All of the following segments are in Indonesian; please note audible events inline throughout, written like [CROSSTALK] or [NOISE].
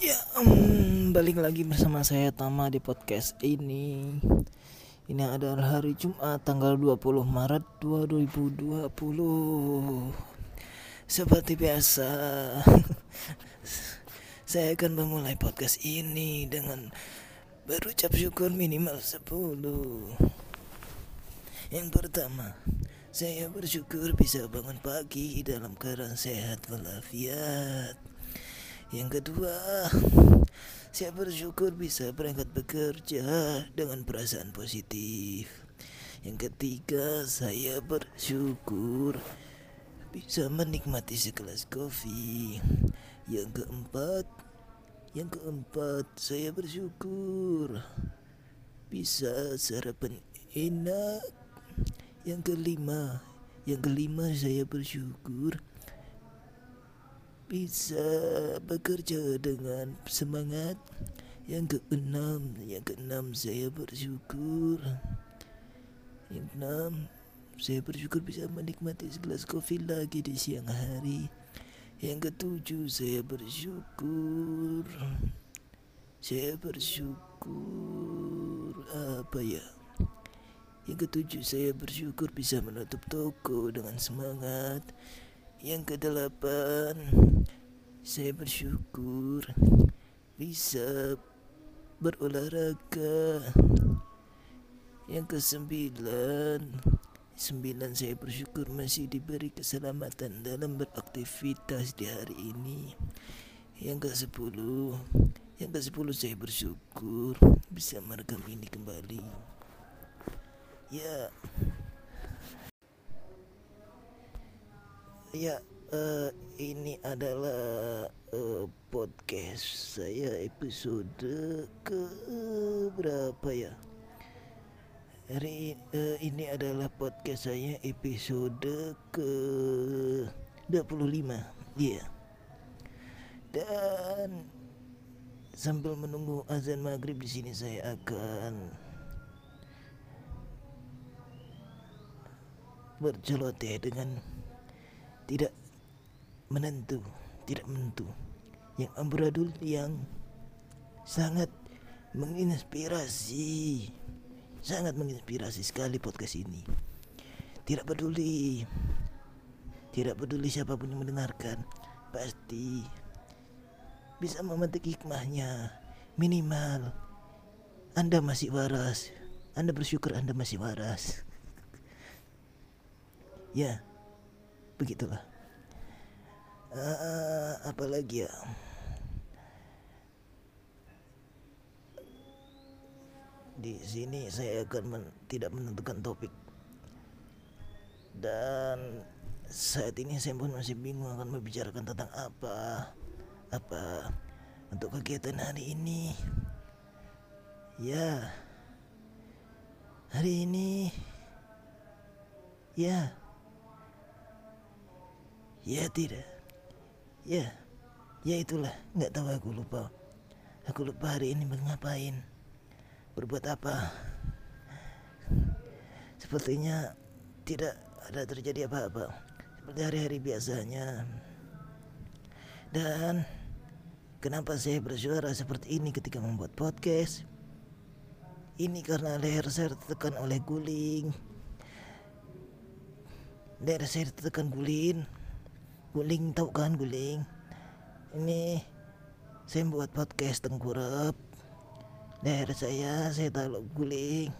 Ya, um, balik lagi bersama saya Tama di podcast ini. Ini adalah hari Jumat tanggal 20 Maret 2020. Seperti biasa, [LAUGHS] saya akan memulai podcast ini dengan berucap syukur minimal 10. Yang pertama, saya bersyukur bisa bangun pagi dalam keadaan sehat walafiat. Yang kedua, saya bersyukur bisa berangkat bekerja dengan perasaan positif. Yang ketiga, saya bersyukur bisa menikmati segelas kopi. Yang keempat, yang keempat, saya bersyukur bisa sarapan enak. Yang kelima, yang kelima saya bersyukur bisa bekerja dengan semangat. Yang keenam, yang keenam saya bersyukur. Yang keenam, saya bersyukur bisa menikmati segelas kopi lagi di siang hari. Yang ketujuh, saya bersyukur. Saya bersyukur apa ya? Yang ketujuh, saya bersyukur bisa menutup toko dengan semangat. Yang kedelapan, saya bersyukur bisa berolahraga. Yang kesembilan, sembilan saya bersyukur masih diberi keselamatan dalam beraktivitas di hari ini. Yang ke sepuluh, yang ke sepuluh saya bersyukur bisa merekam ini kembali. Ya. Ya, uh, ini adalah uh, podcast saya episode ke berapa ya? Hari uh, ini adalah podcast saya episode ke 25. Iya. Yeah. Dan sambil menunggu azan maghrib di sini saya akan berceloteh dengan tidak menentu, tidak menentu. Yang amburadul yang sangat menginspirasi. Sangat menginspirasi sekali podcast ini. Tidak peduli. Tidak peduli siapa pun yang mendengarkan, pasti bisa memetik hikmahnya. Minimal Anda masih waras. Anda bersyukur Anda masih waras. [LAUGHS] ya begitulah. Uh, apa lagi ya? Di sini saya akan men tidak menentukan topik. Dan saat ini saya pun masih bingung akan membicarakan tentang apa apa untuk kegiatan hari ini. Ya hari ini ya Ya tidak. Ya, ya itulah. Nggak tahu aku lupa. Aku lupa hari ini mengapain. Berbuat apa. Sepertinya tidak ada terjadi apa-apa. Seperti hari-hari biasanya. Dan kenapa saya bersuara seperti ini ketika membuat podcast? Ini karena leher saya tertekan oleh guling. Leher saya tertekan guling guling tahu kan guling? Ini saya buat podcast tengkurap daerah saya saya tahu guling.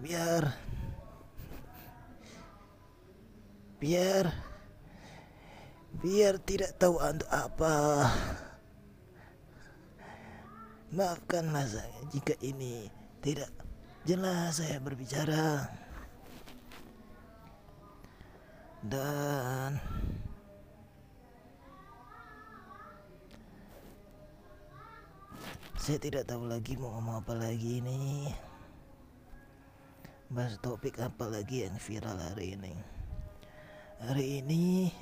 Biar biar biar tidak tahu untuk apa. Maafkanlah saya jika ini tidak jelas saya berbicara dan saya tidak tahu lagi mau ngomong apa lagi ini. Bahas topik apa lagi yang viral hari ini. Hari ini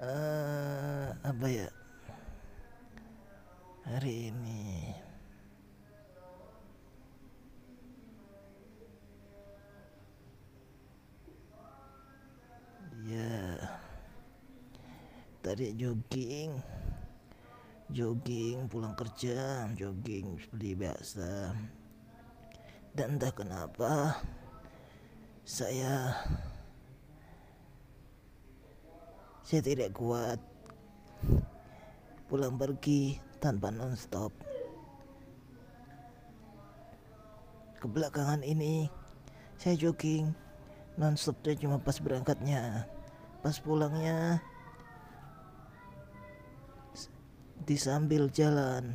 uh, apa ya? Hari ini tadi jogging. Jogging pulang kerja jogging seperti biasa. Dan entah kenapa saya saya tidak kuat. Pulang pergi tanpa nonstop. Kebelakangan ini saya jogging nonstop. Dan cuma pas berangkatnya. Pas pulangnya disambil jalan.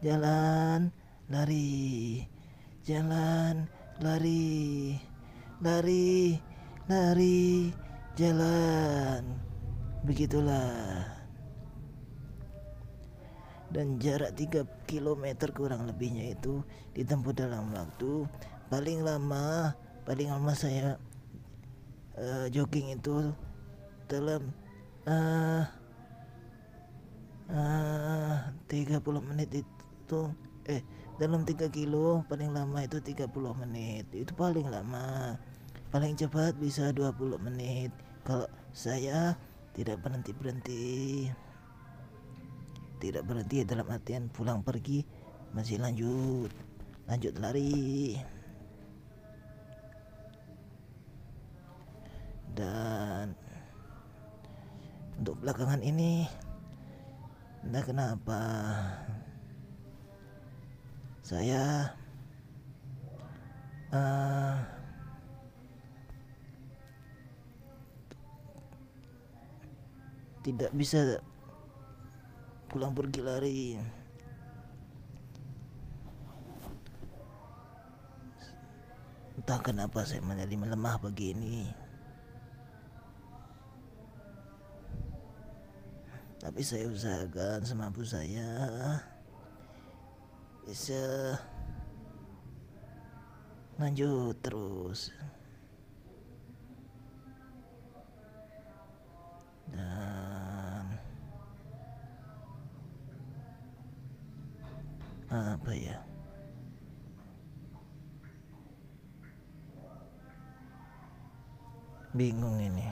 Jalan lari. Jalan lari. Lari lari. Jalan. Begitulah. Dan jarak 3 km kurang lebihnya itu ditempuh dalam waktu. Paling lama paling lama saya uh, jogging itu dalam uh, uh, 30 menit itu eh dalam 3 kilo paling lama itu 30 menit. Itu paling lama. Paling cepat bisa 20 menit. Kalau saya tidak berhenti berhenti tidak berhenti dalam artian pulang pergi masih lanjut. Lanjut lari. Dan untuk belakangan ini entah kenapa? Saya uh, tidak bisa pulang pergi lari. Entah kenapa saya menjadi melemah begini tapi saya usahakan semampu saya. Bisa lanjut terus. Apa ya? Bingung ini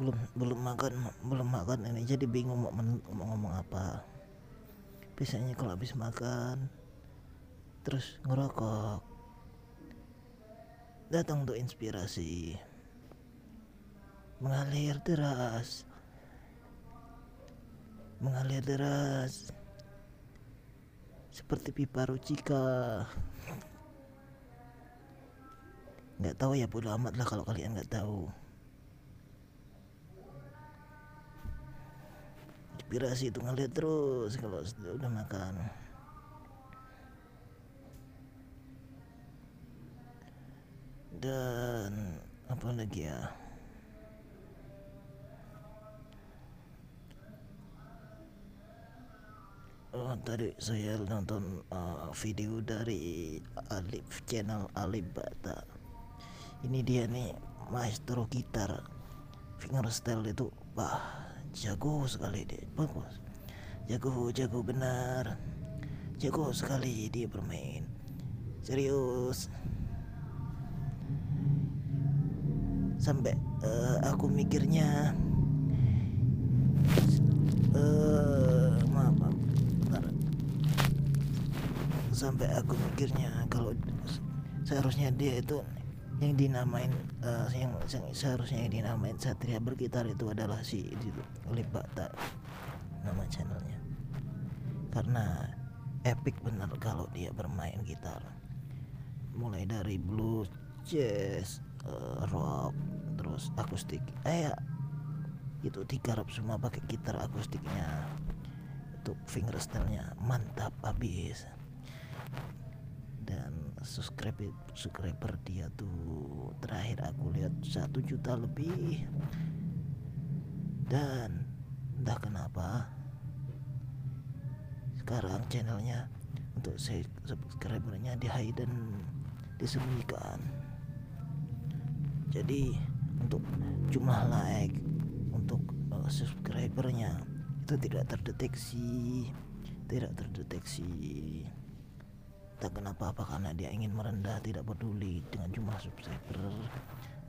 belum belum makan belum makan. Ini jadi bingung mau, mau ngomong apa. Biasanya kalau habis makan terus ngerokok. Datang untuk inspirasi. Mengalir deras. Mengalir deras. Seperti pipa rucika. Nggak tahu ya bodo amat lah kalau kalian nggak tahu inspirasi itu ngalir terus kalau udah makan dan apa lagi ya Oh, tadi saya nonton uh, video dari Alif channel Alif Bata. Ini dia nih maestro gitar fingerstyle itu wah jago sekali dia. Bagus. Jago jago benar. Jago sekali dia bermain. Serius. Sampai uh, aku mikirnya uh, maaf, maaf. Sampai aku mikirnya kalau seharusnya dia itu yang dinamain uh, yang, seharusnya yang dinamain Satria bergitar itu adalah si itu oleh Bata nama channelnya. Karena epic benar kalau dia bermain gitar. Mulai dari blues jazz uh, rock terus akustik. Eh ya, itu digarap semua pakai gitar akustiknya. Untuk fingerstyle-nya mantap habis subscribe subscriber dia tuh terakhir aku lihat satu juta lebih. Dan entah kenapa sekarang channelnya untuk subscribernya di hidden disembunyikan. Jadi untuk jumlah like untuk uh, subscribernya itu tidak terdeteksi tidak terdeteksi tak kenapa apa karena dia ingin merendah tidak peduli dengan jumlah subscriber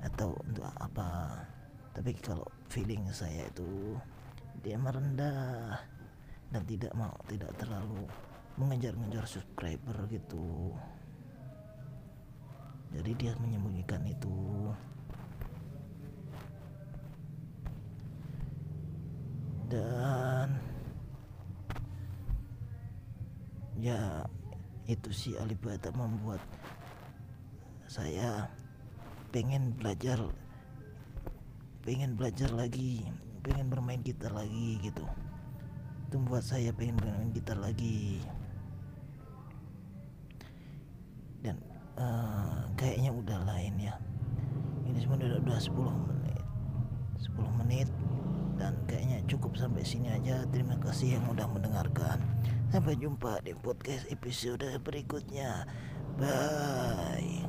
atau untuk apa. Tapi kalau feeling saya itu dia merendah dan tidak mau tidak terlalu mengejar-ngejar subscriber gitu. Jadi dia menyembunyikan itu. Dan ya itu si Alibata membuat saya pengen belajar pengen belajar lagi pengen bermain gitar lagi gitu. Itu membuat saya pengen bermain gitar lagi. Dan uh, kayaknya udah lain ya. Ini udah, udah 10 menit 10 menit. Dan kayaknya cukup sampai sini aja. Terima kasih yang udah mendengarkan sampai jumpa di podcast episode berikutnya. Bye